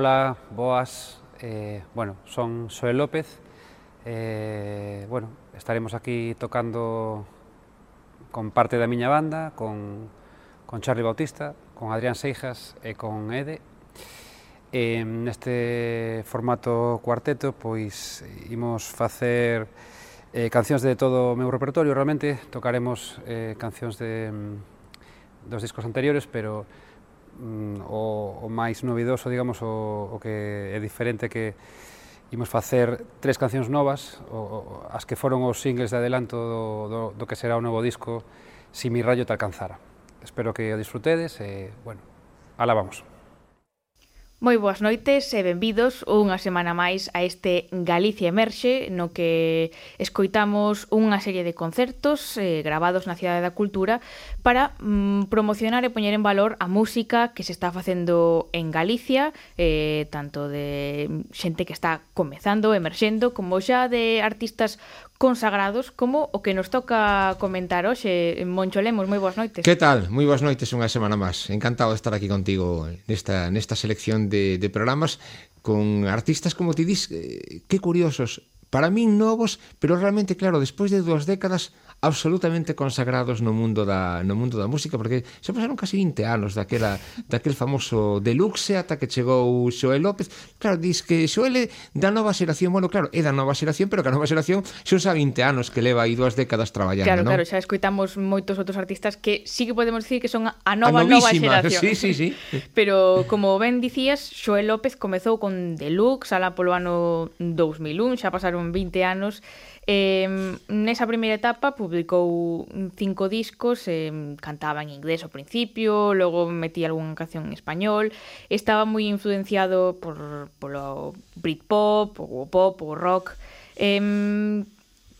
Ola, boas. Eh, bueno, son Xoel López. Eh, bueno, estaremos aquí tocando con parte da miña banda, con, con Charlie Bautista, con Adrián Seijas e con Ede. Eh, neste formato cuarteto, pois, imos facer eh, cancións de todo o meu repertorio, realmente tocaremos eh, cancións de, mm, dos discos anteriores, pero mm, o, o máis novedoso, digamos, o, o que é diferente que imos facer tres cancións novas, o, o, as que foron os singles de adelanto do, do, do que será o novo disco Si mi rayo te alcanzara. Espero que o disfrutedes e, bueno, alá vamos. Moi boas noites e benvidos unha semana máis a este Galicia Emerxe no que escoitamos unha serie de concertos eh, grabados na Cidade da Cultura para mm, promocionar e poñer en valor a música que se está facendo en Galicia eh, tanto de xente que está comezando, emerxendo como xa de artistas consagrados como o que nos toca comentar hoxe. Moncho Lemos, moi boas noites. Que tal? Moi boas noites unha semana máis. Encantado de estar aquí contigo nesta, nesta selección de, de programas con artistas, como ti dis, eh, que curiosos, para min novos, pero realmente, claro, despois de dúas décadas absolutamente consagrados no mundo da no mundo da música porque se pasaron casi 20 anos daquela daquel famoso Deluxe ata que chegou Xoel López. Claro, dis que Xoel é da nova xeración, bueno, claro, é da nova xeración, pero que a nova xeración xa usa 20 anos que leva aí dúas décadas traballando, Claro, non? claro, xa escoitamos moitos outros artistas que sí que podemos dicir que son a nova a nova xeración. Sí, sí, sí. pero como ben dicías, Xoel López comezou con Deluxe alá polo ano 2001, xa pasaron 20 anos Eh, nesa primeira etapa publicou cinco discos, eh, cantaba en inglés ao principio, logo metía algunha canción en español, estaba moi influenciado por polo Britpop, o pop, o rock. Eh,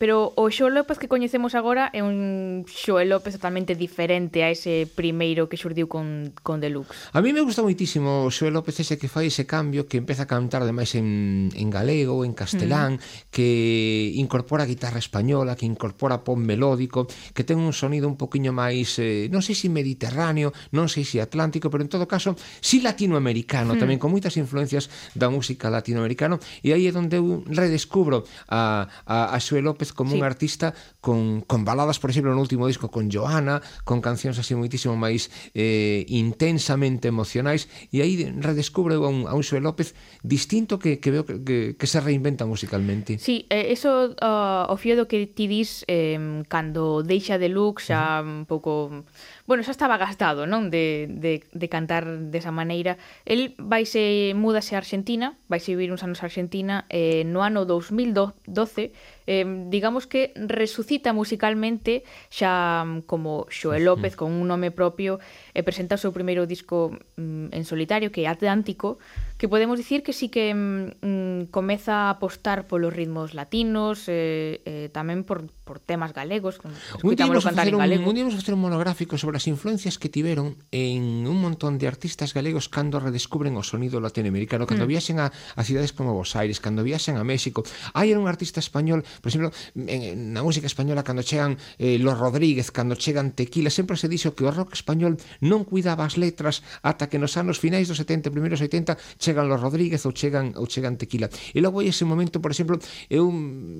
Pero o Xoel López que coñecemos agora é un Xoel López totalmente diferente a ese primeiro que xurdiu con, con Deluxe. A mí me gusta moitísimo o Xoel López ese que fai ese cambio que empeza a cantar ademais en, en galego, en castelán, mm. que incorpora guitarra española, que incorpora pop melódico, que ten un sonido un poquinho máis, eh, non sei se si mediterráneo, non sei se si atlántico, pero en todo caso, si latinoamericano, mm. tamén con moitas influencias da música latinoamericana, e aí é onde eu redescubro a, a, a Xoel López Como sí. un artista con, con baladas, por exemplo, no último disco con Joana, con cancións así moitísimo máis eh, intensamente emocionais e aí redescubre a un, a un Xoel López distinto que, que veo que, que, que se reinventa musicalmente. Sí, eh, eso ah, uh, o fío do que ti dis eh, cando deixa de look xa uh -huh. un pouco bueno, xa estaba gastado, non, de, de, de cantar desa maneira. El vaise múdase a Argentina, vaise vivir uns anos a Argentina eh, no ano 2012, eh, digamos que resucita musicalmente xa mm, como Xoel López con un nome propio e eh, presenta o seu primeiro disco mm, en solitario que é Atlántico, que podemos dicir que sí que mm, comeza a apostar polos ritmos latinos, eh, eh, tamén por, por temas galegos, un día, nos facer un, galego. un día vamos a facer un monográfico sobre as influencias que tiveron en un montón de artistas galegos cando redescubren o sonido latinoamericano, cando mm. viaxen a, a cidades como Buenos Aires, cando viaxen a México. Hai un artista español, por exemplo, en, na música española, cando chegan eh, Los Rodríguez, cando chegan Tequila, sempre se dixo que o rock español non cuidaba as letras ata que nos anos finais dos 70, primeiros 80, chegan los Rodríguez ou chegan ou chegan Tequila. E logo ese momento, por exemplo, eu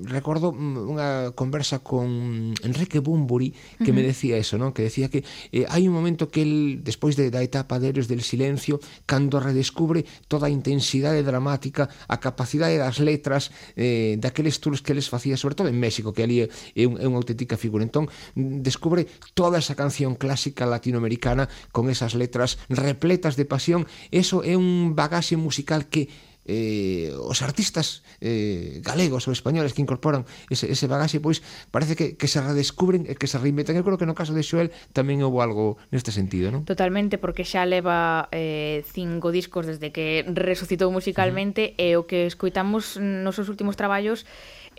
recordo unha conversa con Enrique Bumburi que uh -huh. me decía eso, non? Que decía que eh, hai un momento que el despois de, da etapa de Héroes del Silencio, cando redescubre toda a intensidade dramática, a capacidade das letras eh, daqueles tours que les facía, sobre todo en México, que ali é, é, un, é unha auténtica figura. Entón, descubre toda esa canción clásica latinoamericana con esas letras repletas de pasión. Eso é un bagaxe musical que eh, os artistas eh, galegos ou españoles que incorporan ese, ese bagaxe, pois parece que, que se redescubren e que se reinventan. Eu creo que no caso de Xoel tamén houve algo neste sentido, non? Totalmente, porque xa leva eh, cinco discos desde que resucitou musicalmente uh -huh. e o que escoitamos nos seus últimos traballos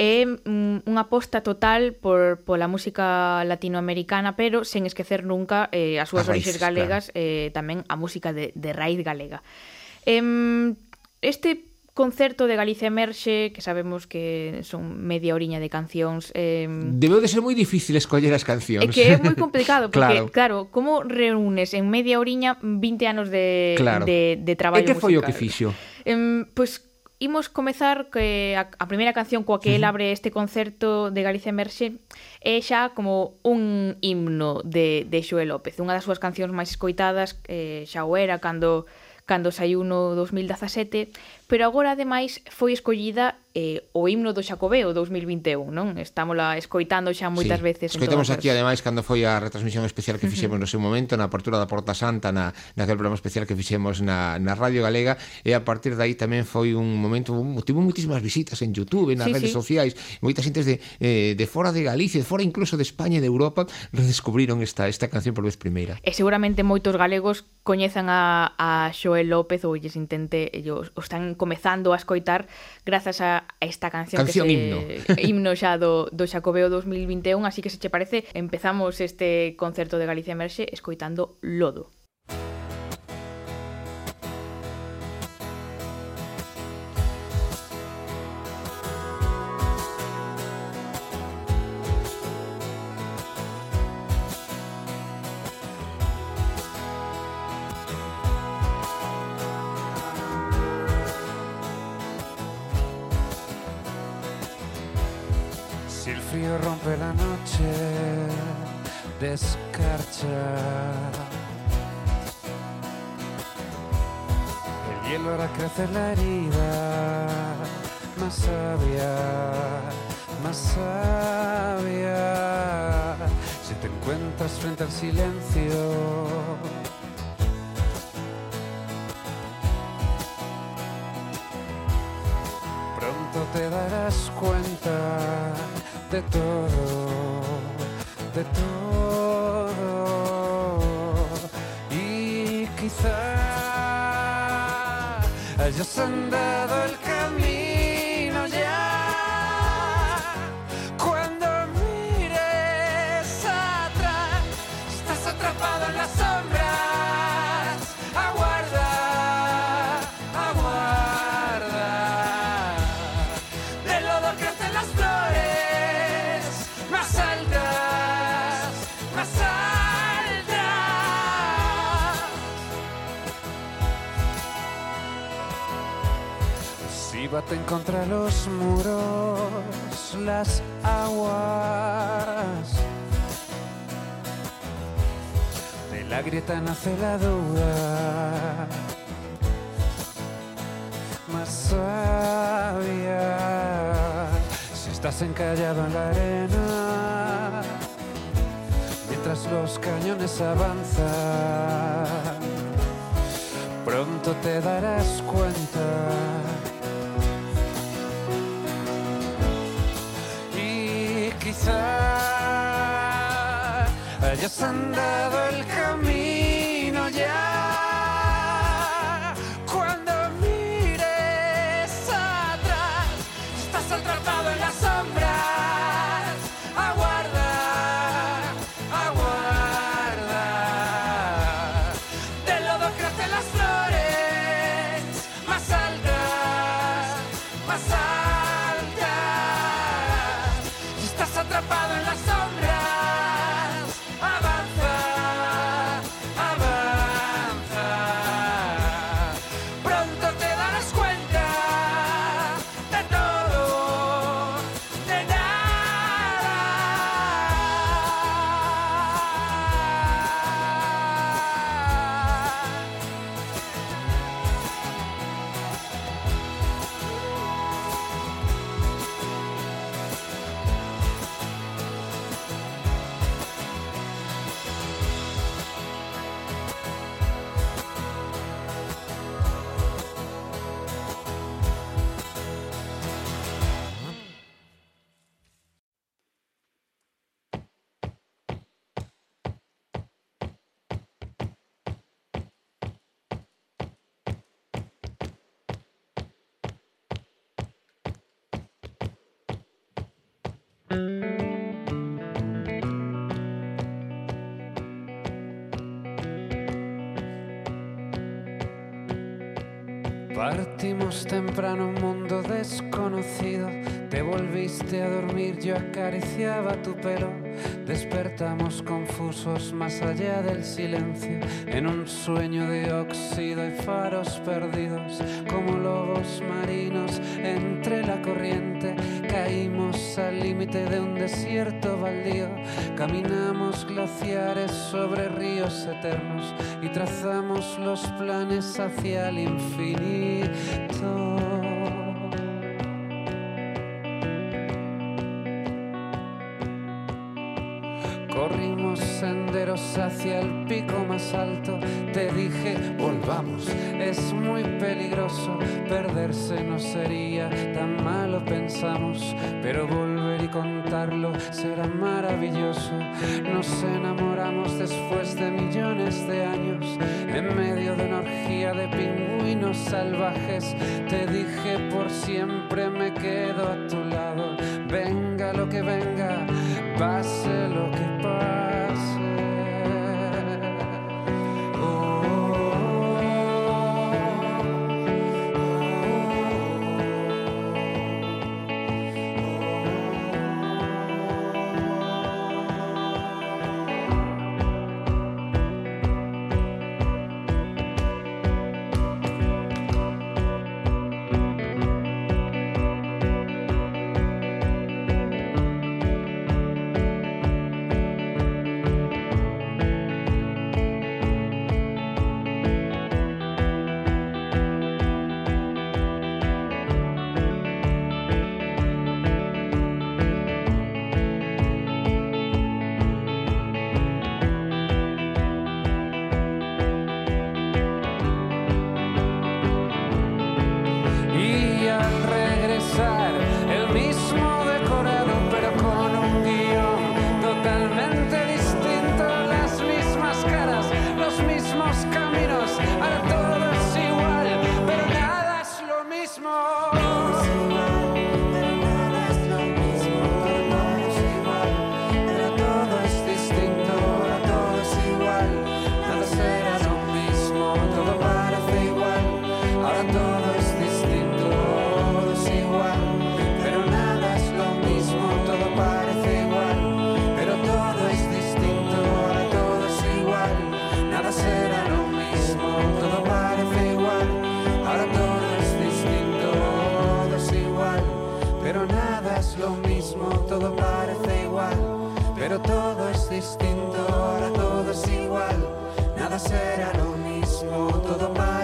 é mm, unha aposta total por pola música latinoamericana, pero sen esquecer nunca eh, as súas orixes galegas, claro. eh, tamén a música de, de raíz galega. Este concerto de Galicia Emerxe, que sabemos que son media oriña de cancións... Eh... Debeu de ser moi difícil escoller as cancións. É que é moi complicado, porque, claro, claro como reúnes en media oriña 20 anos de, claro. de, de traballo musical? E que foi musical? o que fixo? Eh, pois pues, imos comezar que a, a primeira canción coa que el abre este concerto de Galicia Emerxe é xa como un himno de, de Xoé López, unha das súas cancións máis escoitadas eh, xa o era cando cando saiu no 2017 pero agora ademais foi escollida eh, o himno do Xacobeo 2021, non? Estamos la escoitando xa moitas sí. veces. Escoitamos aquí ademais cando foi a retransmisión especial que fixemos uh -huh. no seu momento na apertura da Porta Santa na naquel programa especial que fixemos na, na Radio Galega e a partir dai tamén foi un momento un, tivo moitísimas visitas en YouTube, nas sí, redes sí. sociais, moitas xentes de, eh, de fora de Galicia, de fora incluso de España e de Europa redescubriron esta esta canción por vez primeira. E seguramente moitos galegos coñezan a, a Xoel López ou lles intente ellos, están comezando a escoitar grazas a esta canción, canción que se, himno. himno xa do, do Xacobeo 2021, así que se che parece, empezamos este concerto de Galicia Merxe escoitando Lodo. De todo, de todo. Y quizá hayas andado el baten contra los muros las aguas. De la grieta nace la duda más sabia. Si estás encallado en la arena, mientras los cañones avanzan, pronto te darás cuenta quizá hayas andado el camino temprano un mundo desconocido. Te volviste a dormir, yo acariciaba tu pelo. Despertamos confusos más allá del silencio, en un sueño de óxido y faros perdidos, como lobos marinos entre la corriente. Caímos al límite de un desierto baldío, caminamos glaciares sobre ríos eternos y trazamos los planes hacia el infinito. Corrimos senderos hacia el pico más alto. Te dije, volvamos, es muy peligroso. Perderse no sería tan malo, pensamos. Pero volver y contarlo será maravilloso. Nos enamoramos después de millones de años. En medio de una orgía de pingüinos salvajes. Te dije, por siempre me quedo a tu lado. Venga lo que venga, pase lo que pero todo es distinto, ahora todo es igual, nada será lo mismo, todo para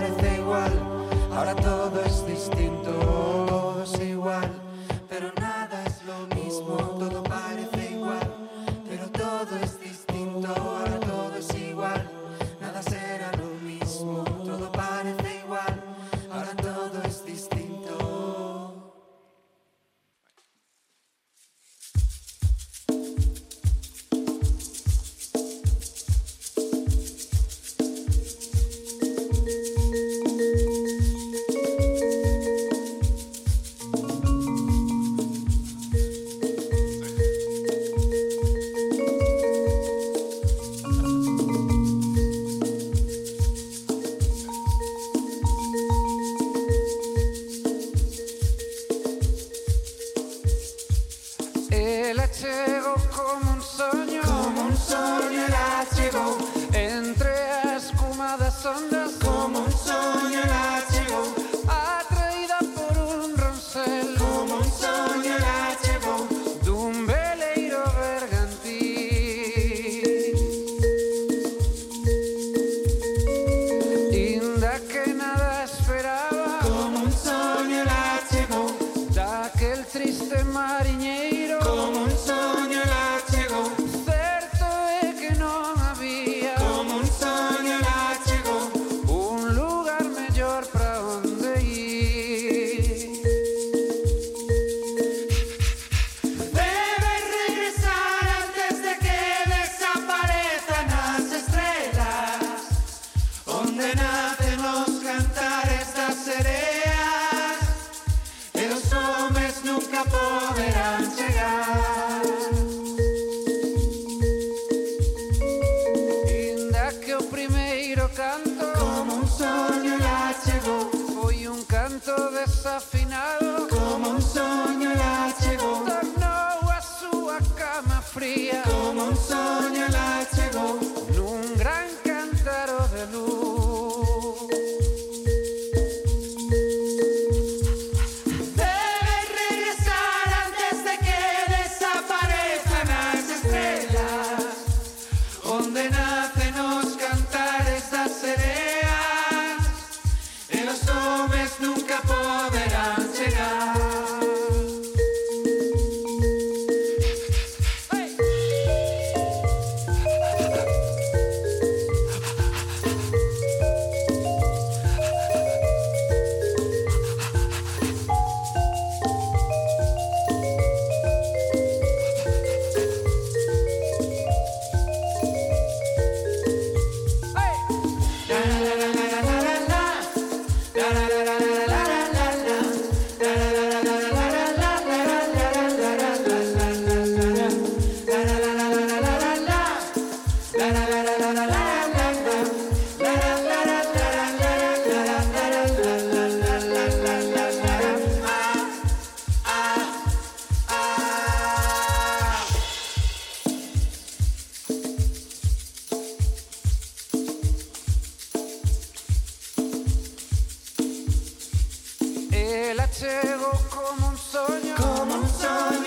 El achego como un sueño. Como un sueño.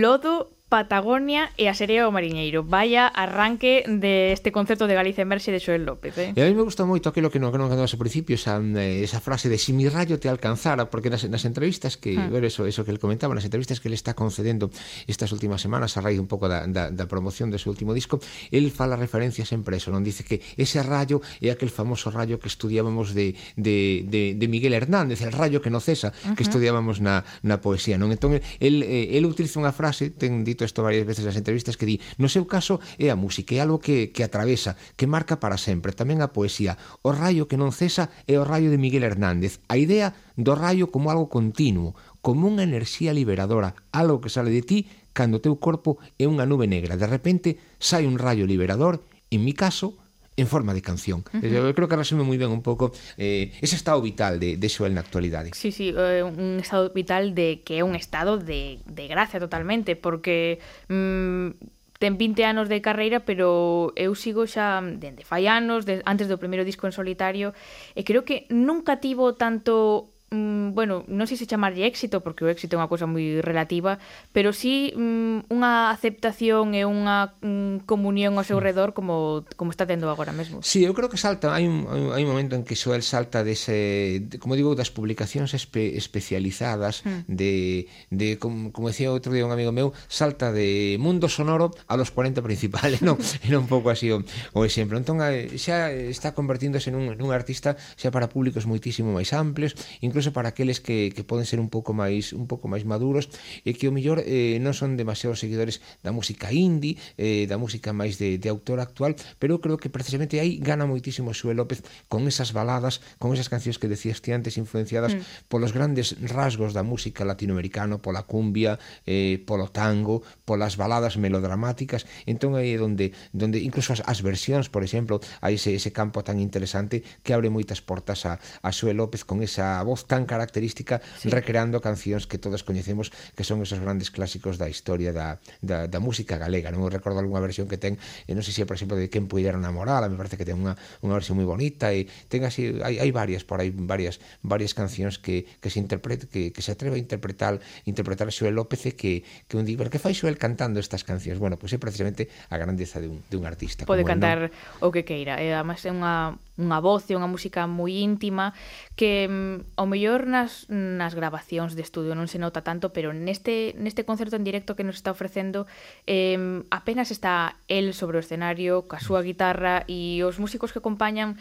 Lodo Patagonia e a serie o mariñeiro. Vaya arranque de este concepto de Galicia Emerxe de Xoel López. Eh? E a mí me gusta moito aquilo que non que non ao principio, esa, eh, esa frase de si mi rayo te alcanzara, porque nas, nas entrevistas que, ah. ver, eso, eso que ele comentaba, nas entrevistas que ele está concedendo estas últimas semanas a raíz un pouco da, da, da promoción do seu último disco, el fala referencia sempre eso, non dice que ese rayo é aquel famoso rayo que estudiábamos de, de, de, de Miguel Hernández, el rayo que no cesa, uh -huh. que estudiábamos na, na poesía, non? Entón, el, el, el utiliza unha frase, ten dito dito isto varias veces nas entrevistas que di, no seu caso é a música, é algo que, que atravesa, que marca para sempre, tamén a poesía. O raio que non cesa é o raio de Miguel Hernández. A idea do raio como algo continuo, como unha enerxía liberadora, algo que sale de ti cando o teu corpo é unha nube negra. De repente sai un raio liberador, en mi caso, en forma de canción. Uh -huh. Eu creo que resume moi ben un pouco eh, ese estado vital de, de Xoel na actualidade. Sí, sí, eh, un estado vital de que é un estado de, de gracia totalmente, porque mm, ten 20 anos de carreira, pero eu sigo xa dende fai anos, de, antes do primeiro disco en solitario, e creo que nunca tivo tanto mm, bueno, non sei se chamarlle éxito, porque o éxito é unha cousa moi relativa, pero sí mm, unha aceptación e unha mm, comunión ao seu mm. redor como, como está tendo agora mesmo. Sí, eu creo que salta, hai un, hai un momento en que Xoel salta dese, de, como digo, das publicacións espe, especializadas mm. de, de como, como decía outro día un amigo meu, salta de mundo sonoro a los 40 principales, non? Era un pouco así o, o exemplo. Entón, eh, xa está convertíndose nun, nun artista xa para públicos moitísimo máis amplios, incluso incluso para aqueles que, que poden ser un pouco máis un pouco máis maduros e que o mellor eh, non son demasiados seguidores da música indie, eh, da música máis de, de autor actual, pero creo que precisamente aí gana moitísimo Xue López con esas baladas, con esas cancións que decías que antes influenciadas mm. polos grandes rasgos da música latinoamericana, pola cumbia, eh, polo tango, polas baladas melodramáticas, entón aí é donde, donde incluso as, as versións, por exemplo, hai ese, ese campo tan interesante que abre moitas portas a, a Xue López con esa voz tan característica sí. recreando cancións que todas coñecemos que son esos grandes clásicos da historia da, da, da música galega non recordo algunha versión que ten e non sei se por exemplo de Quen Puidera Namorar me parece que ten unha, unha versión moi bonita e ten así, hai, hai varias por aí varias varias cancións que, que se interprete que, que se atreve a interpretar interpretar Xoel López e que, que un di, que fai Xoel cantando estas cancións? Bueno, pois pues é precisamente a grandeza de un, de un artista Pode como cantar él, non? o que queira, e además é unha, unha voz e unha música moi íntima que mm, ao mellor mellor nas, nas grabacións de estudio non se nota tanto, pero neste, neste concerto en directo que nos está ofrecendo eh, apenas está el sobre o escenario, ca súa guitarra e os músicos que acompañan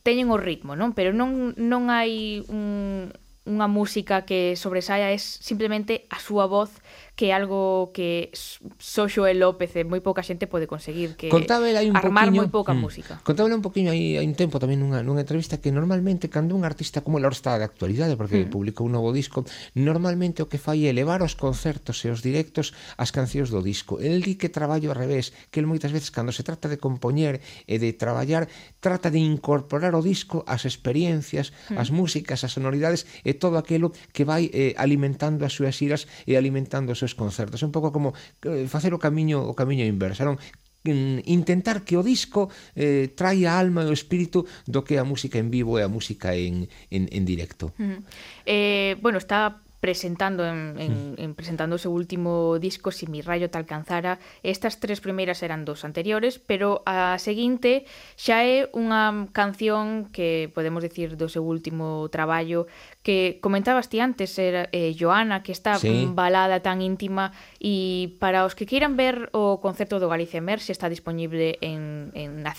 teñen o ritmo, non? Pero non, non hai un, unha música que sobresaia, é simplemente a súa voz que é algo que só Xoel López e moi pouca xente pode conseguir que Contábel hai un armar poquinho... moi pouca mm. música. Contábel un poquinho aí hai un tempo tamén nunha, nunha entrevista que normalmente cando un artista como Lord está de actualidade porque mm. publicou un novo disco, normalmente o que fai é elevar os concertos e os directos as cancións do disco. El di que traballo ao revés, que el moitas veces cando se trata de compoñer e de traballar, trata de incorporar o disco as experiencias, mm. as músicas, as sonoridades e todo aquilo que vai eh, alimentando as súas iras e alimentando os seus concertos un pouco como eh, facer o camiño o camiño inverso, non mm, intentar que o disco eh, traia a alma e o espírito do que a música en vivo e a música en, en, en directo. Uh -huh. eh, bueno, está presentando en, en, mm. en, presentando o seu último disco Si mi rayo te alcanzara. Estas tres primeiras eran dos anteriores pero a seguinte xa é unha canción que podemos decir do seu último traballo que comentabas ti antes era eh, Joana que está sí. balada tan íntima e para os que queiran ver o concerto do Galicia Emerxe está disponible en, en na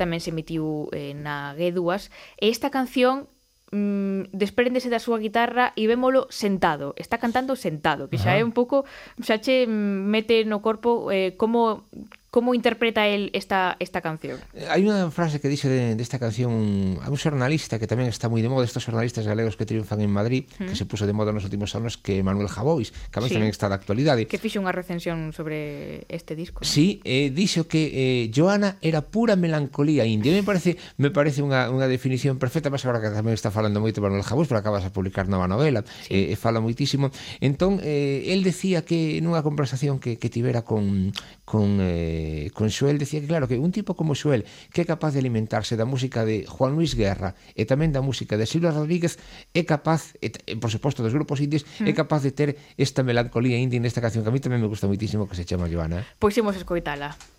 tamén se emitiu eh, na G2 esta canción mm, despréndese da súa guitarra e vémolo sentado, está cantando sentado, que xa é un pouco, xa che mete no corpo eh, como Como interpreta el esta, esta canción? Eh, Hai unha frase que dixo desta de, de esta canción a un xornalista que tamén está moi de moda, estos xornalistas galegos que triunfan en Madrid, mm. que se puso de moda nos últimos anos, que Manuel Javois, que sí. tamén está da actualidade. Que fixe unha recensión sobre este disco. Sí, eh, dixo que eh, Joana era pura melancolía india. Me parece me parece unha, unha definición perfecta, mas agora que tamén está falando moito Manuel Javois, pero acabas de publicar nova novela, sí. eh, eh fala moitísimo. Entón, eh, el decía que nunha conversación que, que tivera con, con eh, eh, con Xoel decía que claro que un tipo como Xoel que é capaz de alimentarse da música de Juan Luis Guerra e tamén da música de Silvio Rodríguez é capaz, e, por suposto dos grupos indies, mm. é capaz de ter esta melancolía indie nesta canción que a mí tamén me gusta moitísimo que se chama Joana. Pois imos escoitala.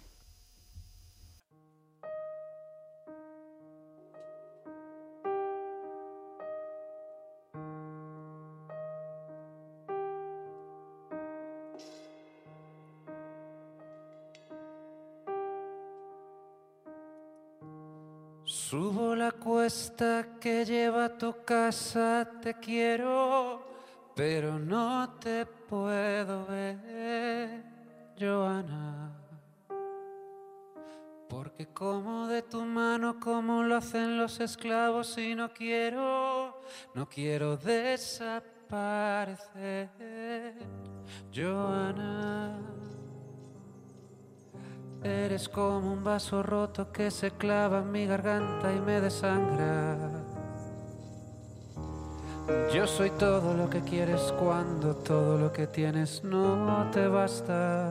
Subo la cuesta que lleva a tu casa, te quiero, pero no te puedo ver, Joana. Porque como de tu mano, como lo hacen los esclavos, y no quiero, no quiero desaparecer, Joana. Eres como un vaso roto que se clava en mi garganta y me desangra. Yo soy todo lo que quieres cuando todo lo que tienes no te basta.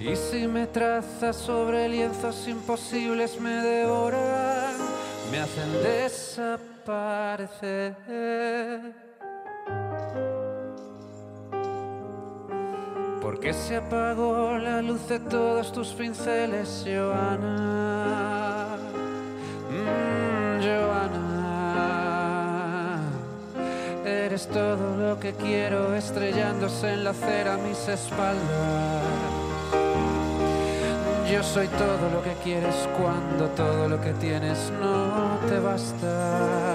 Y si me trazas sobre lienzos imposibles me devoran, me hacen desaparecer. Porque se apagó la luz de todos tus pinceles, Joana. Mm, Joana. Eres todo lo que quiero, estrellándose en la acera mis espaldas. Yo soy todo lo que quieres cuando todo lo que tienes no te basta.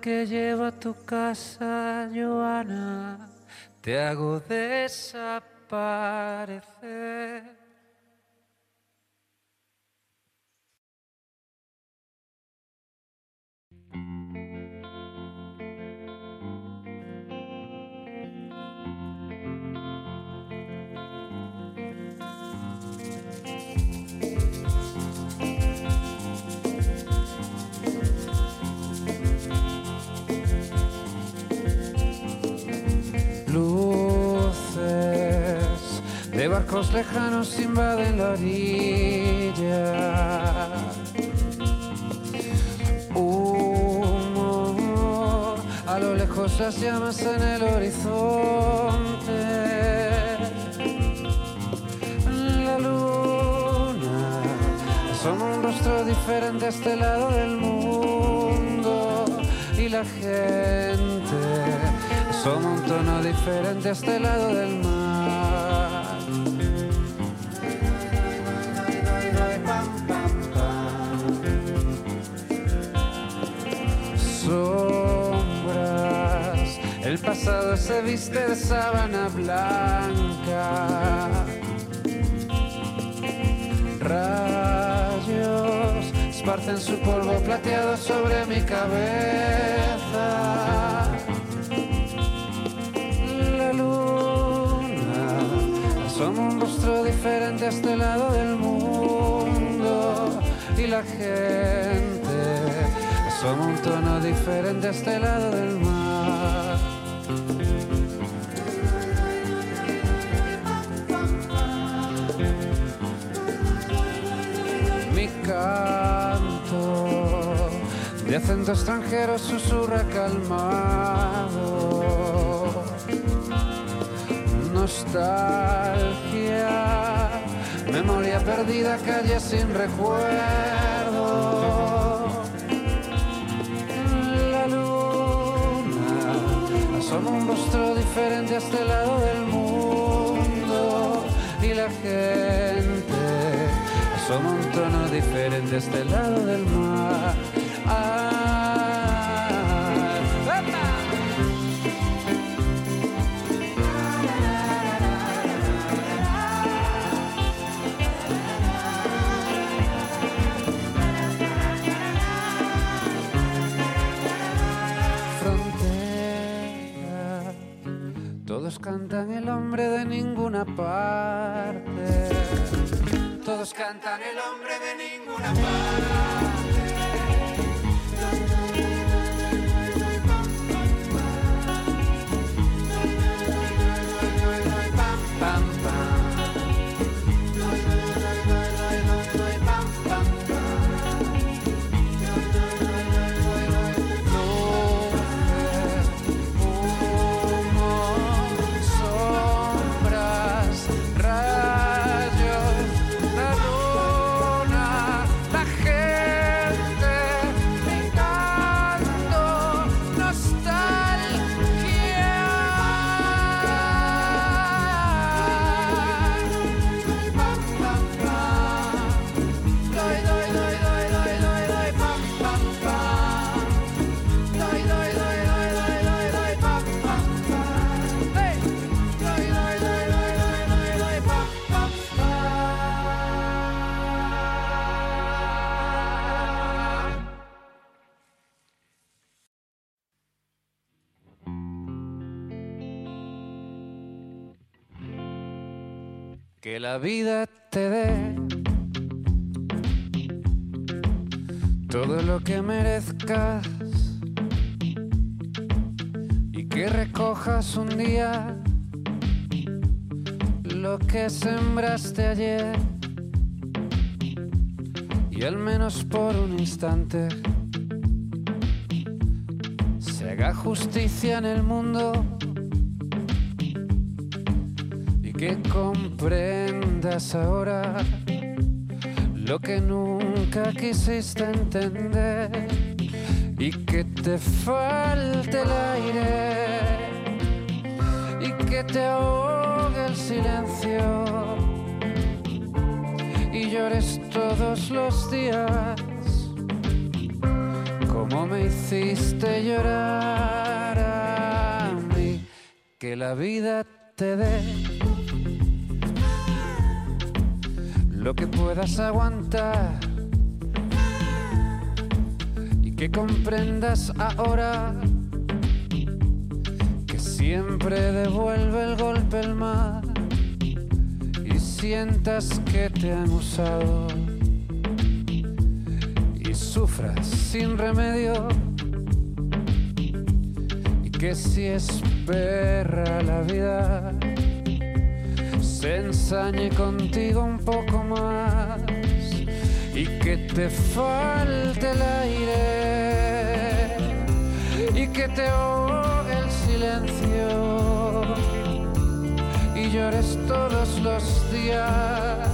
Que lleva a tu casa, Joana, te hago desaparecer. Lejanos invaden la orilla. Humo, a lo lejos las llamas en el horizonte. La luna asoma un rostro diferente a este lado del mundo y la gente asoma un tono diferente a este lado del mar. Pasado se viste de sábana blanca. Rayos esparcen su polvo plateado sobre mi cabeza. La luna asoma un rostro diferente a este lado del mundo y la gente asoma un tono diferente a este lado del mar. De acento extranjero susurra calmado. Nostalgia, memoria perdida, calle sin recuerdo. La luna asoma un rostro diferente a este lado del mundo y la gente asoma un tono diferente a este lado del mar. Frontera, todos cantan el hombre de ninguna parte. Todos cantan el hombre de ninguna parte. La vida te dé todo lo que merezcas y que recojas un día lo que sembraste ayer y al menos por un instante se haga justicia en el mundo que comprendas ahora lo que nunca quisiste entender y que te falte el aire y que te ahogue el silencio y llores todos los días como me hiciste llorar a mí. Que la vida te dé lo que puedas aguantar y que comprendas ahora que siempre devuelve el golpe el mar y sientas que te han usado y sufras sin remedio y que si es perra la vida se ensañe contigo un poco más y que te falte el aire y que te ahogue el silencio y llores todos los días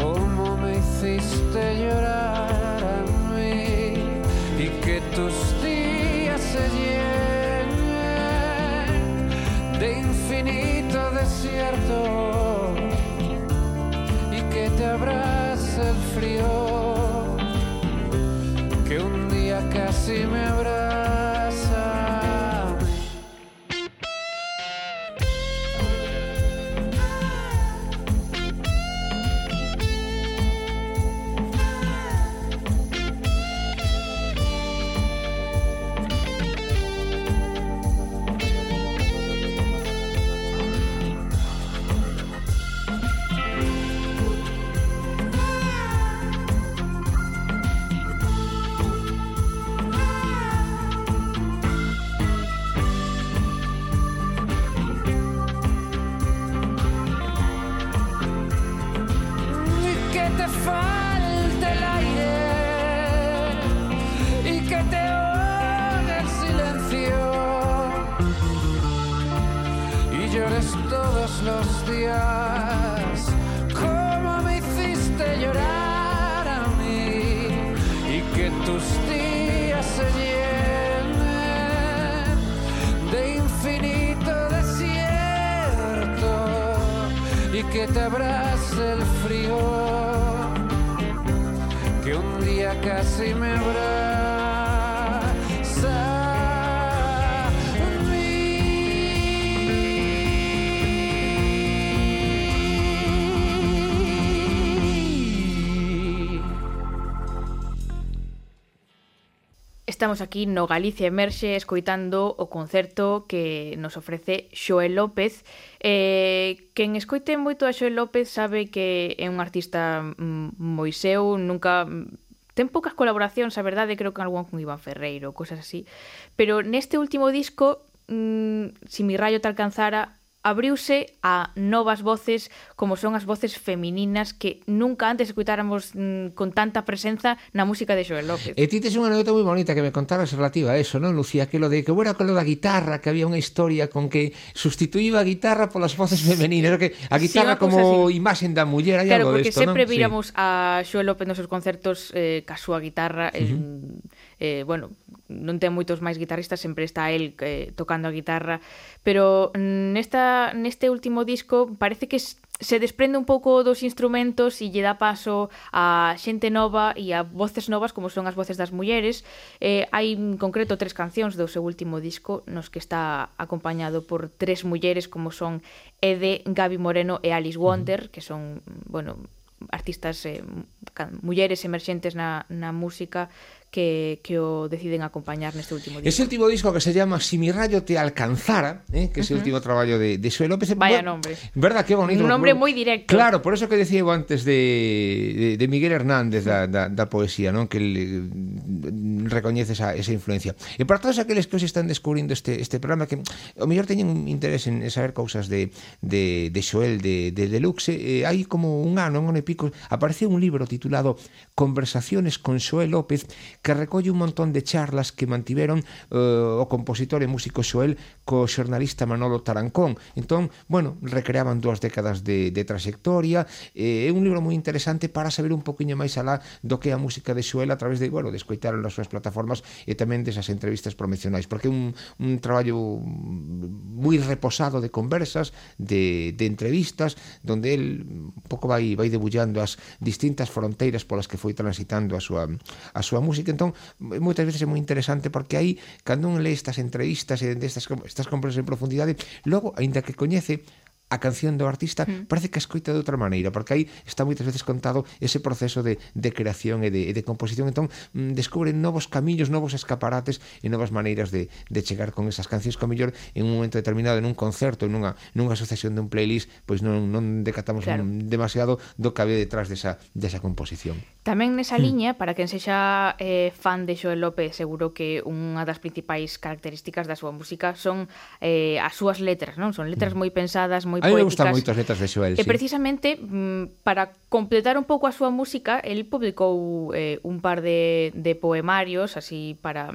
como me hiciste llorar a mí y que tus días se llenen de infinito desierto y que te abrace el frío, que un día casi me abraza. Los días, como me hiciste llorar a mí, y que tus días se llenen de infinito desierto, y que te abrace el frío, que un día casi me abraza. Estamos aquí no Galicia Emerxe escoitando o concerto que nos ofrece Xoel López. Eh, quen escoite moito a Xoel López sabe que é un artista mm, moi seu, nunca mm, ten poucas colaboracións, a verdade, creo que algún con Iván Ferreiro, cosas así. Pero neste último disco, mmm, si mi rayo te alcanzara, abriuse a novas voces como son as voces femininas que nunca antes escutáramos mm, con tanta presenza na música de Joel López. E ti tes unha anécdota moi bonita que me contaras relativa a eso, non, Lucía? Que lo de que era con lo da guitarra, que había unha historia con que sustituíba a guitarra polas voces femeninas, sí. que a guitarra sí, como así. imaxen da muller, hai claro, algo desto, non? Claro, porque sempre viramos sí. a Joel López nos seus concertos eh, ca súa guitarra, uh -huh. eh, eh, bueno, non ten moitos máis guitarristas, sempre está el eh, tocando a guitarra, pero nesta, neste último disco parece que se desprende un pouco dos instrumentos e lle dá paso a xente nova e a voces novas como son as voces das mulleres. Eh, hai en concreto tres cancións do seu último disco nos que está acompañado por tres mulleres como son Ede, Gaby Moreno e Alice Wonder, que son, bueno, artistas eh, mulleres emerxentes na, na música que, que o deciden acompañar neste último disco. Ese último disco que se llama Si mi rayo te alcanzara, eh, que é uh -huh. o último traballo de, de Xoel López. Eh, Vaya bueno, nombre. Verdad, que bonito. Un nombre moi directo. Claro, por eso que decía eu antes de, de, de Miguel Hernández da, da, da poesía, non que el, recoñece esa, esa influencia. E para todos aqueles que os están descubrindo este, este programa que o mellor teñen un interés en saber cousas de, de, de Xoel de, de Deluxe, eh, hai como un ano, un ano e pico, aparece un libro titulado Conversaciones con Xoel López que recolle un montón de charlas que mantiveron eh, o compositor e músico Xoel co xornalista Manolo Tarancón. Entón, bueno, recreaban dúas décadas de, de trayectoria, eh, é un libro moi interesante para saber un poquinho máis alá do que é a música de Xoel a través de, bueno, de escoitar as súas plataformas e tamén desas entrevistas promocionais, porque é un, un traballo moi reposado de conversas, de, de entrevistas, donde el un pouco vai vai debullando as distintas fronteiras polas que foi transitando a súa a súa música. Entón, moitas veces é moi interesante porque aí cando un lee estas entrevistas e destas estas conversas en profundidade, logo aínda que coñece a canción do artista mm. parece que a escoita de outra maneira, porque aí está moitas veces contado ese proceso de, de creación e de, e de composición, entón mm, descubren novos camiños, novos escaparates e novas maneiras de, de chegar con esas cancións que mellor en un momento determinado en un concerto, nunha, nunha asociación dun playlist, pois non, non decatamos claro. demasiado do que había detrás desa, desa composición. Tamén nesa mm. liña, para quen sexa eh, fan de Joel López, seguro que unha das principais características da súa música son eh, as súas letras, non? Son letras mm. moi pensadas, moi moi poéticas. A mí me gustan moitas letras de Xoel, E sí. precisamente mm, para completar un pouco a súa música, el publicou eh, un par de, de poemarios así para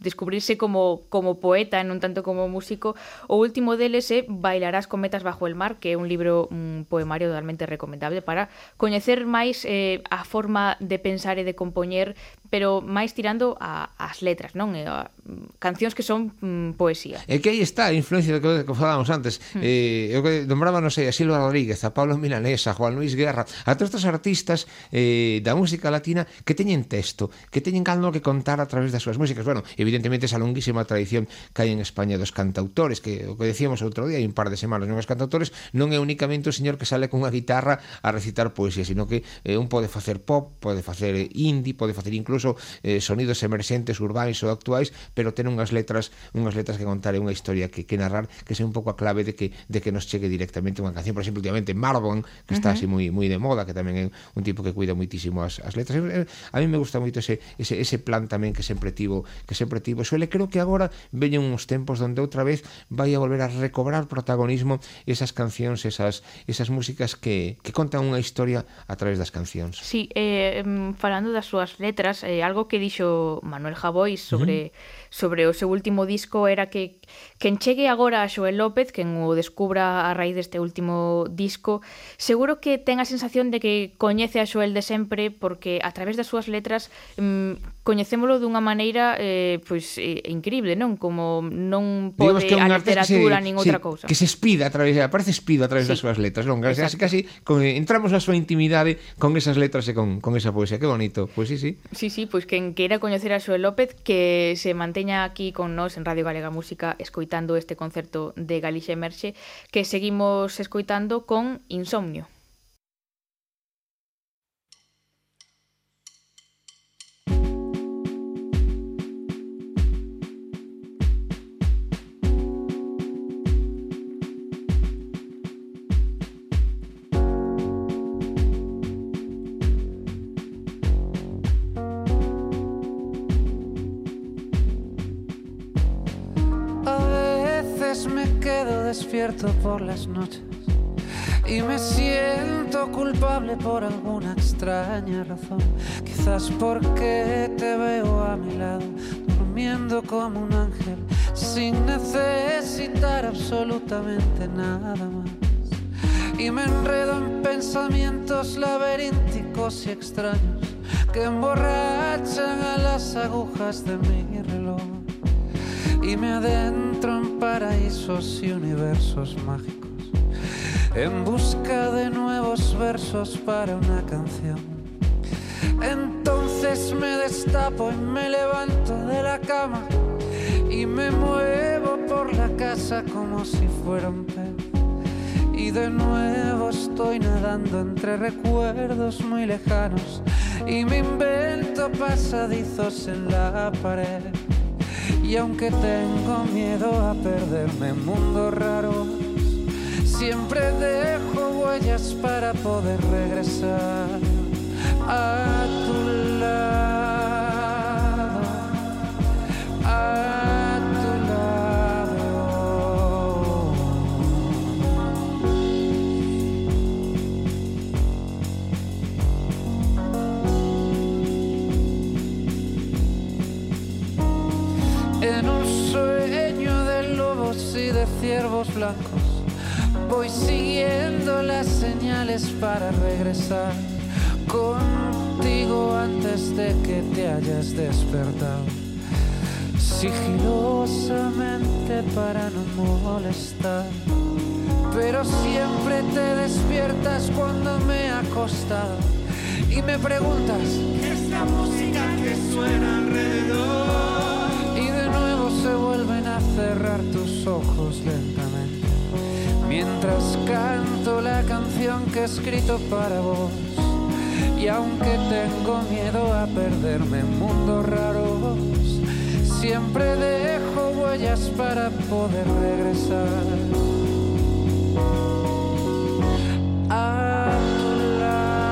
descubrirse como, como poeta non tanto como músico. O último deles é Bailarás cometas bajo el mar, que é un libro un poemario totalmente recomendable para coñecer máis eh, a forma de pensar e de compoñer, pero máis tirando a, as letras, non? E a, cancións que son mm, poesía. E que aí está a influencia do que, que falábamos antes. Mm. Eh, eu que nombraba, non sei, a Silva Rodríguez, a Pablo Milanés, a Juan Luis Guerra, a todos estes artistas eh, da música latina que teñen texto, que teñen algo que contar a través das súas músicas. Bueno, evidentemente evidentemente esa longuísima tradición que hai en España dos cantautores, que o que decíamos outro día, hai un par de semanas, non os cantautores non é únicamente o señor que sale unha guitarra a recitar poesía, sino que eh, un pode facer pop, pode facer indie, pode facer incluso eh, sonidos emerxentes, urbanos ou actuais, pero ten unhas letras, unhas letras que contar e unha historia que, que narrar, que sea un pouco a clave de que de que nos chegue directamente unha canción, por exemplo, últimamente Marvon, que está uh -huh. así moi moi de moda, que tamén é un tipo que cuida moitísimo as, as letras. Eh, eh, a mí me gusta moito ese ese ese plan tamén que sempre tivo, que sempre colectivos. E creo que agora veñen uns tempos onde outra vez vai a volver a recobrar protagonismo esas cancións, esas, esas músicas que, que contan unha historia a través das cancións. Sí, eh, falando das súas letras, eh, algo que dixo Manuel Javois sobre... Uh -huh sobre o seu último disco era que quen chegue agora a Xoel López, quen o descubra a raíz deste último disco, seguro que ten a sensación de que coñece a Xoel de sempre porque a través das súas letras mmm, coñecémolo dunha maneira eh, pois eh, increíble, non? Como non pode a literatura se, nin outra cousa. Que se espida a través, aparece espido a través sí. das súas letras, non? Casi, Exacto. casi con, entramos na súa intimidade con esas letras e con, con esa poesía. Que bonito. Pois pues, sí, sí. Sí, sí, pois pues, quen queira coñecer a Xoel López que se manteña aquí con nós en Radio Galega Música escoitando este concerto de Galicia Emerxe que seguimos escoitando con Insomnio. Despierto por las noches y me siento culpable por alguna extraña razón. Quizás porque te veo a mi lado, durmiendo como un ángel, sin necesitar absolutamente nada más. Y me enredo en pensamientos laberínticos y extraños que emborrachan a las agujas de mi reloj y me adentro en paraísos y universos mágicos en busca de nuevos versos para una canción. Entonces me destapo y me levanto de la cama y me muevo por la casa como si fuera un pez. Y de nuevo estoy nadando entre recuerdos muy lejanos y me invento pasadizos en la pared. Y aunque tengo miedo a perderme en mundos raros, siempre dejo huellas para poder regresar a tu Voy siguiendo las señales para regresar contigo antes de que te hayas despertado. Sigilosamente para no molestar. Pero siempre te despiertas cuando me he acostado y me preguntas ¿Qué es la música que suena alrededor? Y de nuevo se vuelven a cerrar tus ojos lentamente mientras canto la canción que he escrito para vos. Y aunque tengo miedo a perderme en mundos raros, siempre dejo huellas para poder regresar. A lado.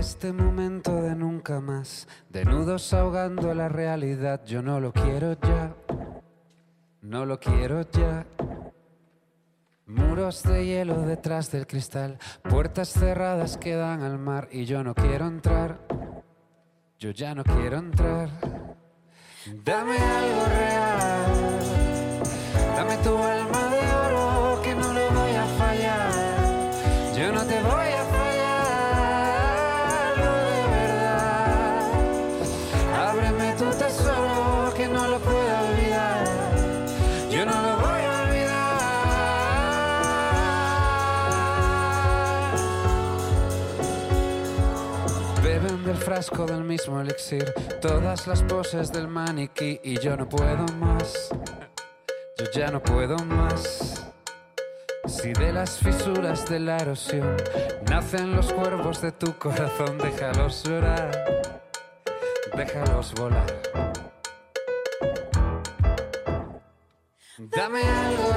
Este momento de nunca más, de nudos ahogando la realidad, yo no lo quiero ya, no lo quiero ya. Muros de hielo detrás del cristal, puertas cerradas que dan al mar y yo no quiero entrar, yo ya no quiero entrar. Dame algo real, dame tu alma frasco del mismo elixir, todas las poses del maniquí y yo no puedo más. Yo ya no puedo más. Si de las fisuras de la erosión nacen los cuervos de tu corazón, déjalos llorar, déjalos volar. Dame algo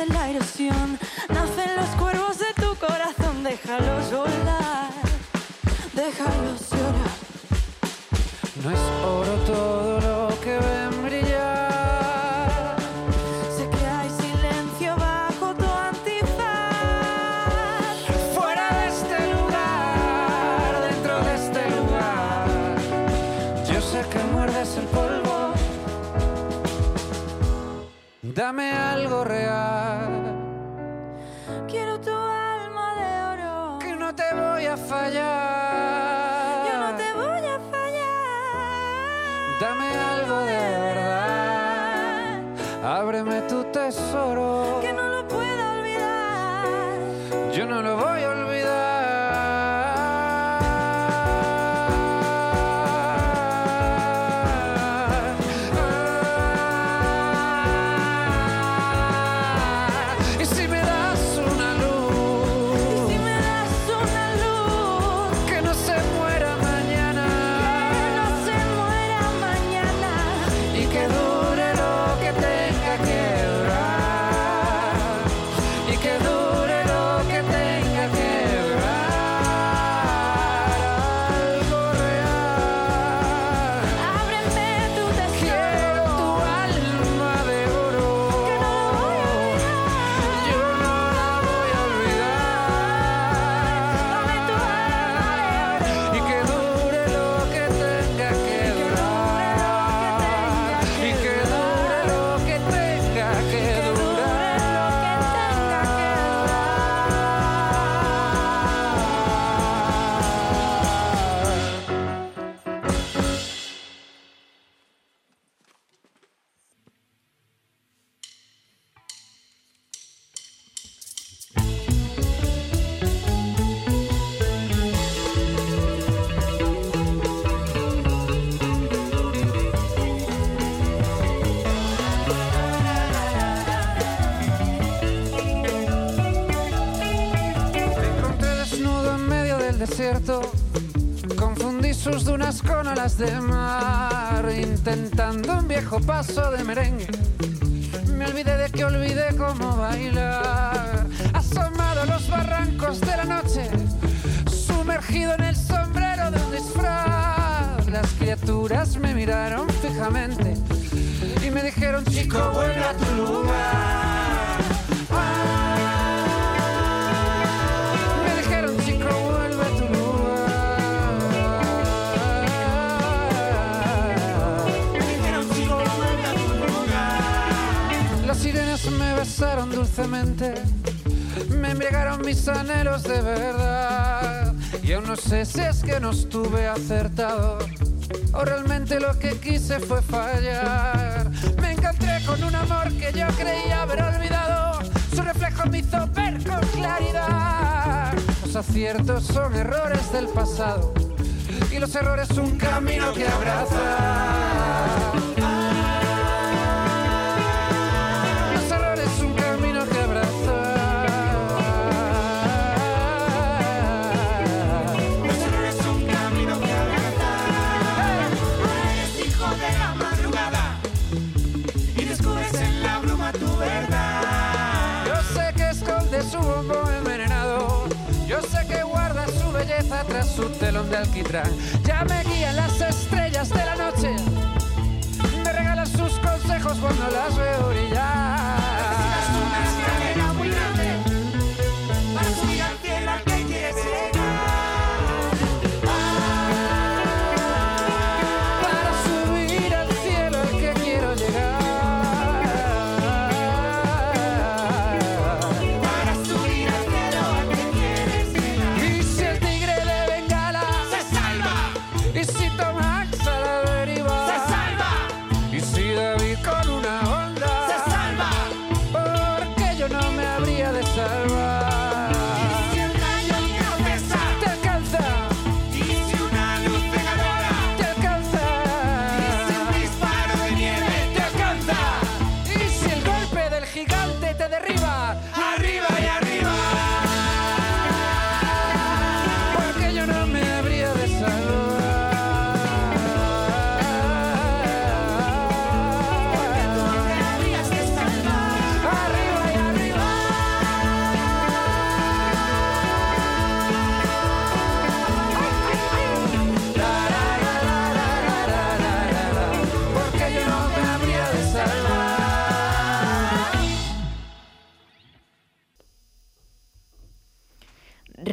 de la erosión Dame algo real, Quiero tu alma de oro. que no te voy a fallar. Yo no te voy a fallar. Dame algo de verdad. Ábreme tu tesoro. Alas de mar, intentando un viejo paso de merengue. Me olvidé de que olvidé cómo bailar. Asomado a los barrancos de la noche, sumergido en el sombrero de un disfraz. Las criaturas me miraron fijamente y me dijeron, chico, vuelve a tu lugar. Besaron dulcemente, me embriagaron mis anhelos de verdad. Y aún no sé si es que no estuve acertado o realmente lo que quise fue fallar. Me encontré con un amor que yo creía haber olvidado, su reflejo me hizo ver con claridad. Los aciertos son errores del pasado y los errores un camino que abraza. Yo sé que esconde su bombón envenenado. Yo sé que guarda su belleza tras su telón de alquitrán. Ya me guían las estrellas de la noche, me regalan sus consejos cuando las veo brillar.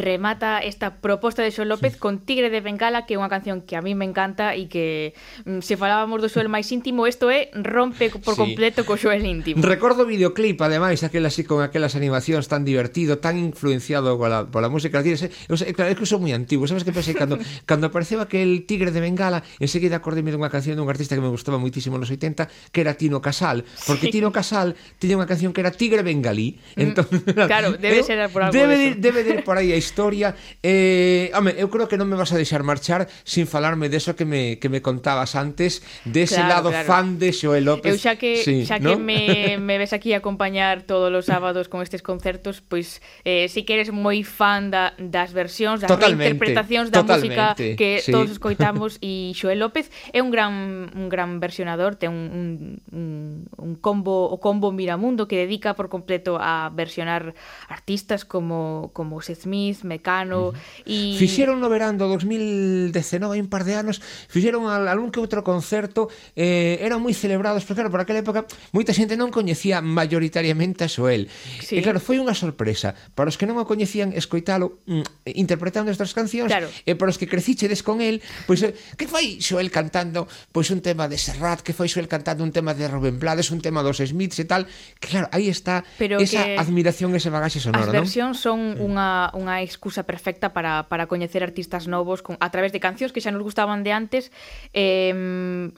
remata esta proposta de Xoel López con Tigre de Bengala, que é unha canción que a mí me encanta e que mm, se falábamos do Xoel máis íntimo, isto é rompe por sí. completo co Xoel íntimo. Recordo o videoclip, ademais, aquel así con aquelas animacións tan divertido, tan influenciado pola, pola música latina. Eu, sei, claro, é que son moi antigo, sabes que pensei cando cando apareceu aquel Tigre de Bengala, enseguida acordéme dunha canción dun artista que me gustaba moitísimo nos 80, que era Tino Casal, porque sí. Tino Casal tiña unha canción que era Tigre Bengalí. Mm, entón, mm, claro, debe ser por algo. Debe de, debe de ir por aí a historia historia eh, home, eu creo que non me vas a deixar marchar sin falarme deso que me, que me contabas antes dese claro, lado claro. fan de Xoel López eu xa que, sí, xa ¿no? que me, me ves aquí a acompañar todos os sábados con estes concertos pois pues, eh, si que eres moi fan da, das versións das totalmente, reinterpretacións da música que sí. todos escoitamos e Xoel López é un gran un gran versionador ten un, un, un combo o combo Miramundo que dedica por completo a versionar artistas como como Seth Smith, Mecano e... Fixeron no verán do 2019, hai un par de anos, fixeron algún que outro concerto, eh, eran moi celebrados, porque claro, por aquela época moita xente non coñecía mayoritariamente a Xoel Sí. E claro, foi unha sorpresa. Para os que non o coñecían, escoitalo mm, interpretando estas cancións, claro. e para os que crecichedes con el, pois, pues, que foi Xoel cantando pois un tema de Serrat, que foi Xoel cantando un tema de Rubén Blades, un tema dos Smiths e tal, que claro, aí está Pero esa que... admiración, ese bagaxe sonoro, non? As versións son mm. unha, unha excusa perfecta para, para coñecer artistas novos con, a través de cancións que xa nos gustaban de antes. Eh,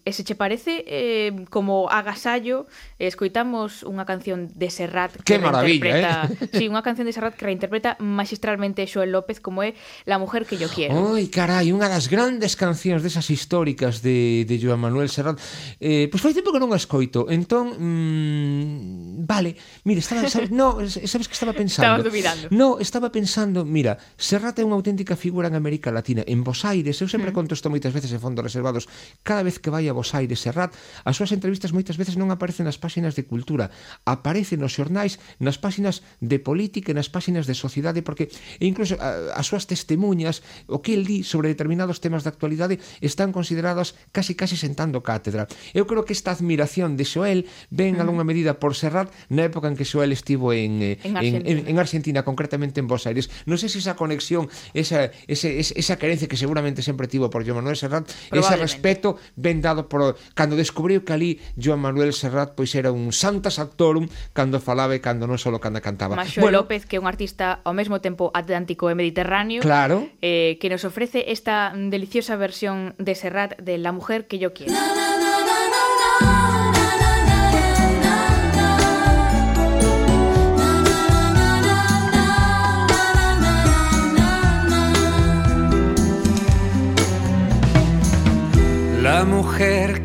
e se che parece eh, como agasallo eh, escoitamos unha canción de Serrat que Qué eh. reinterpreta eh? sí, unha canción de Serrat que reinterpreta magistralmente Xoel López como é La mujer que yo quiero. Oi, carai, unha das grandes cancións desas históricas de, de Joan Manuel Serrat. Eh, pois pues fai tempo que non a escoito entón, mmm, vale mire, estaba, sabes, no, sabes que estaba pensando? Estaba dubidando no, estaba pensando, mira Mira, é unha auténtica figura en América Latina. En Bos Aires, eu sempre mm. conto isto moitas veces en fondos reservados, cada vez que vai a Bos Aires Serrat, as súas entrevistas moitas veces non aparecen nas páxinas de cultura, aparecen nos xornais, nas páxinas de política e nas páxinas de sociedade, porque incluso a, as súas testemunhas, o que el di sobre determinados temas de actualidade, están consideradas casi casi sentando cátedra. Eu creo que esta admiración de Xoel ven mm. a longa medida por Serrat na época en que Xoel estivo en, eh, en, en, Argentina. en, en Argentina, concretamente en Bos Aires. Non sei se esa conexión, esa, ese, esa carencia que seguramente sempre tivo por Joan Manuel Serrat, ese respeto ben dado por cando descubriu que ali Joan Manuel Serrat pois era un santas actorum cando falaba e cando non só cando cantaba. Maxo bueno, López, que é un artista ao mesmo tempo atlántico e mediterráneo, claro. eh, que nos ofrece esta deliciosa versión de Serrat de La mujer que yo quiero. La.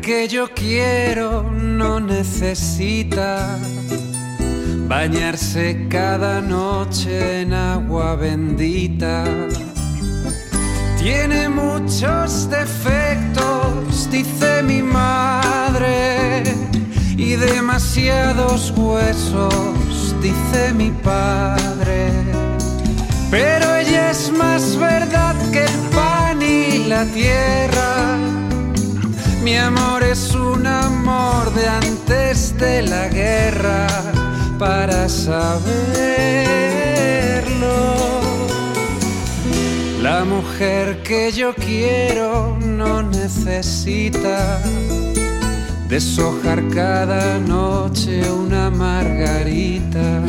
Que yo quiero no necesita bañarse cada noche en agua bendita. Tiene muchos defectos, dice mi madre, y demasiados huesos, dice mi padre. Pero ella es más verdad que el pan y la tierra. Mi amor es un amor de antes de la guerra para saberlo. La mujer que yo quiero no necesita deshojar cada noche una margarita.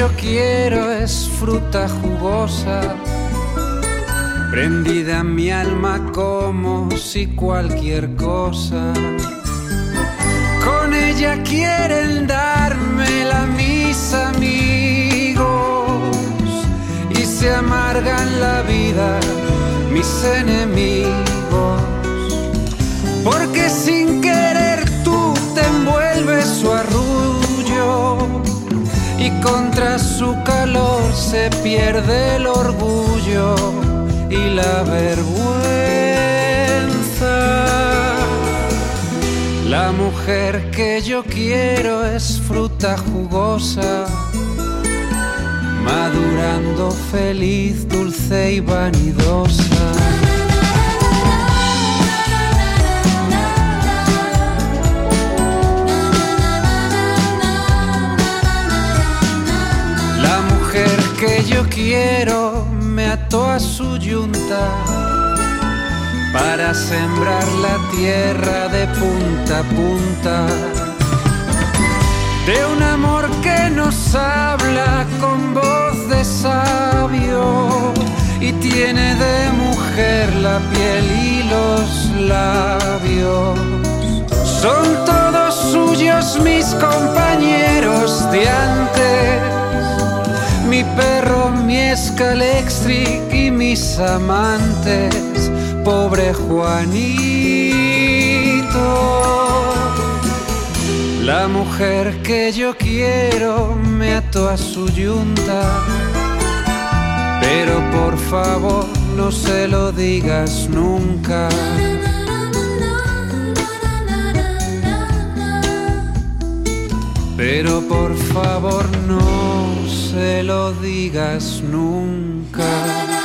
Yo quiero es fruta jugosa, prendida en mi alma como si cualquier cosa. Con ella quieren darme la mis amigos y se amargan la vida mis enemigos. Porque sin querer tú te envuelves su arrullo y contra su calor se pierde el orgullo y la vergüenza. La mujer que yo quiero es fruta jugosa, madurando feliz, dulce y vanidosa. Yo quiero me ató a su yunta para sembrar la tierra de punta a punta. De un amor que nos habla con voz de sabio y tiene de mujer la piel y los labios. Son todos suyos mis compañeros de antes mi perro, mi escalextric y mis amantes, pobre Juanito. La mujer que yo quiero me ató a su yunta, pero por favor no se lo digas nunca. Pero por favor no se lo digas nunca.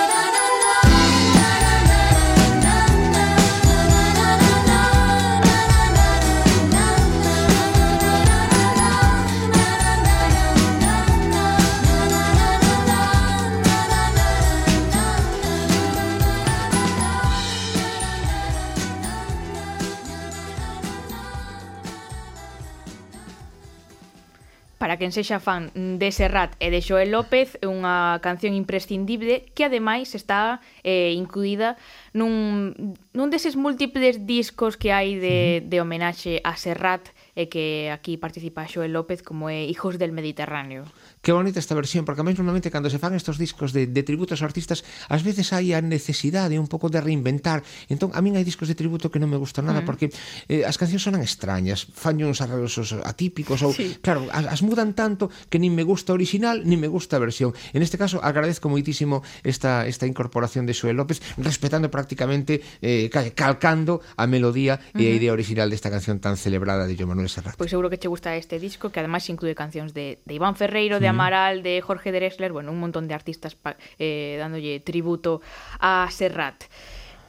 quen sexa fan de Serrat e de Joel López é unha canción imprescindible que ademais está eh, incluída nun, nun deses múltiples discos que hai de, de homenaxe a Serrat e que aquí participa Joel López como é Hijos del Mediterráneo que bonita esta versión, porque a mí normalmente cando se fan estos discos de, de tributos aos artistas, ás veces hai a necesidade un pouco de reinventar. Entón, a min hai discos de tributo que non me gustan nada, mm. porque eh, as cancións sonan extrañas, fan uns arreglos atípicos, ou, sí. claro, as, as mudan tanto que nin me gusta a original, nin me gusta a versión. En este caso, agradezco moitísimo esta, esta incorporación de Xoel López, respetando prácticamente, eh, calcando a melodía mm -hmm. e a idea original desta canción tan celebrada de Joan Manuel Serrat. Pois pues seguro que che gusta este disco, que ademais inclúe cancións de, de Iván Ferreiro, de mm. Amaral, de Jorge Drexler, bueno, un montón de artistas eh, dándolle tributo a Serrat.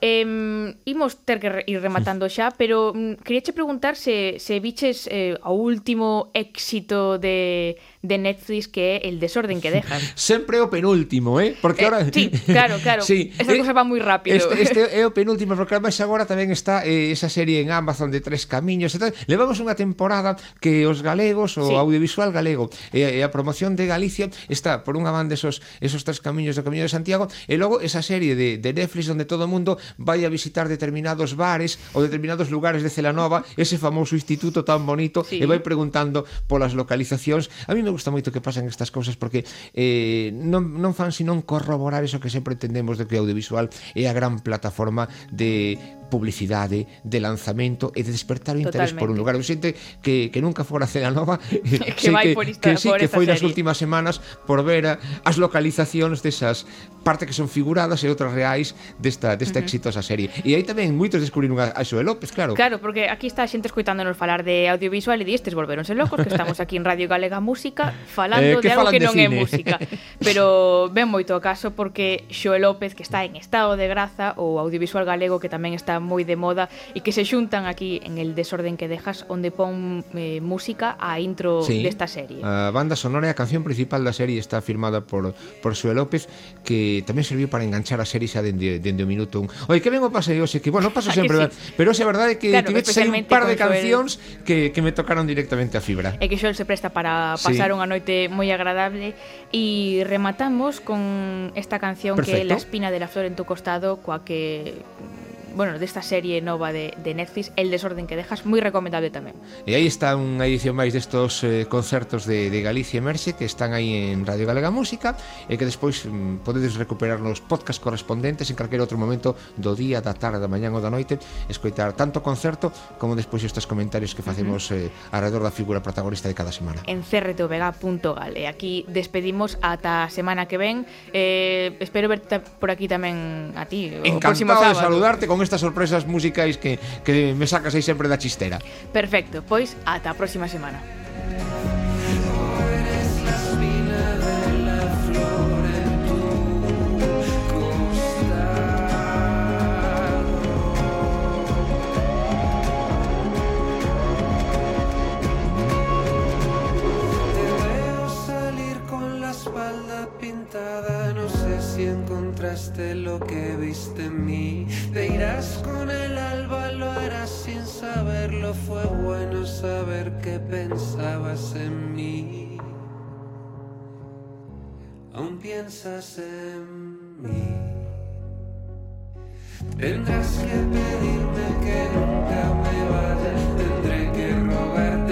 Eh, imos ter que ir rematando xa, pero mm, quería che preguntar se, se viches eh, o último éxito de, de Netflix que é el desorden que dejan. Sempre o penúltimo, eh? Porque eh, ahora... Sí, claro, claro. Sí, Esta eh, cosa va moi rápido. Este, este é o penúltimo, porque además agora tamén está eh, esa serie en Amazon de Tres Camiños. E tal. Levamos unha temporada que os galegos, o sí. audiovisual galego, e, eh, e a promoción de Galicia está por unha banda esos, esos Tres Camiños do Camiño de Santiago, e logo esa serie de, de Netflix onde todo o mundo vai a visitar determinados bares ou determinados lugares de Celanova, ese famoso instituto tan bonito, sí. e vai preguntando polas localizacións. A mí me gusta moito que pasen estas cousas porque eh, non, non fan senón corroborar eso que sempre entendemos de que o audiovisual é a gran plataforma de publicidade, de lanzamento e de despertar o interés por un lugar. Eu xente que, que nunca fora a Celanova que, vai que, por esta, que sí, por que foi serie. nas últimas semanas por ver a, as localizacións desas parte que son figuradas e outras reais desta, desta uh -huh. exitosa serie. E aí tamén moitos descubriron a, a Xoe López, claro. Claro, porque aquí está a xente escuitándonos falar de audiovisual e di estes volveronse locos que estamos aquí en Radio Galega Música eh, falando eh, de algo que de non cine? é música. Pero ben moito o caso porque Xoe López, que está en estado de graza, ou audiovisual galego que tamén está moi de moda e que se xuntan aquí en el desorden que dejas onde pon eh, música a intro sí. desta serie. A banda sonora e a canción principal da serie está firmada por, por Xoe López que tamén serviu para enganchar a serie xa dende, dende o minuto un. Oi, que ben o pasei hoxe, que bueno, paso ah, sempre, que sí. pero esa verdade é que claro, tivete un par de cancións que, que me tocaron directamente a fibra. E que Xoel se presta para pasar sí. unha noite moi agradable e rematamos con esta canción Perfecto. que é La espina de la flor en tu costado coa que bueno, desta serie nova de, de Netflix El desorden que dejas, moi recomendable tamén E aí está unha edición máis destos eh, concertos de, de Galicia Emerxe que están aí en Radio Galega Música e que despois mm, podedes recuperar nos podcast correspondentes en calquer outro momento do día, da tarde, da mañán ou da noite escoitar tanto concerto como despois estes comentarios que facemos uh -huh. eh, alrededor da figura protagonista de cada semana. En crtvega.gal e aquí despedimos ata a semana que ven. Eh, espero verte por aquí tamén a ti o Encantado de saludarte con estas sorpresas musicais que, que me sacas aí sempre da chistera. Perfecto, pois ata a próxima semana. Lo que viste en mí. Te irás con el alba, lo harás sin saberlo. Fue bueno saber que pensabas en mí. Aún piensas en mí. Tendrás que pedirme que nunca me vaya. Tendré que rogarte